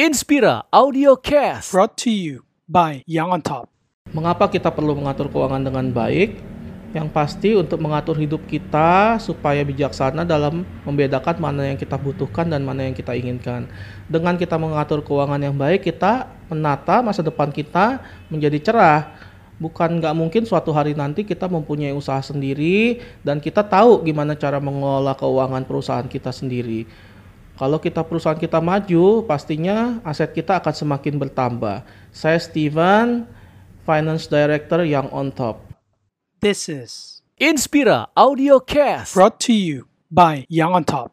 Inspira Audio Cast. brought to you by Young on Top. Mengapa kita perlu mengatur keuangan dengan baik? Yang pasti untuk mengatur hidup kita supaya bijaksana dalam membedakan mana yang kita butuhkan dan mana yang kita inginkan. Dengan kita mengatur keuangan yang baik, kita menata masa depan kita menjadi cerah. Bukan nggak mungkin suatu hari nanti kita mempunyai usaha sendiri dan kita tahu gimana cara mengelola keuangan perusahaan kita sendiri. Kalau kita perusahaan kita maju, pastinya aset kita akan semakin bertambah. Saya Steven, Finance Director yang on top. This is Inspira Audio Cast. brought to you by Young on Top.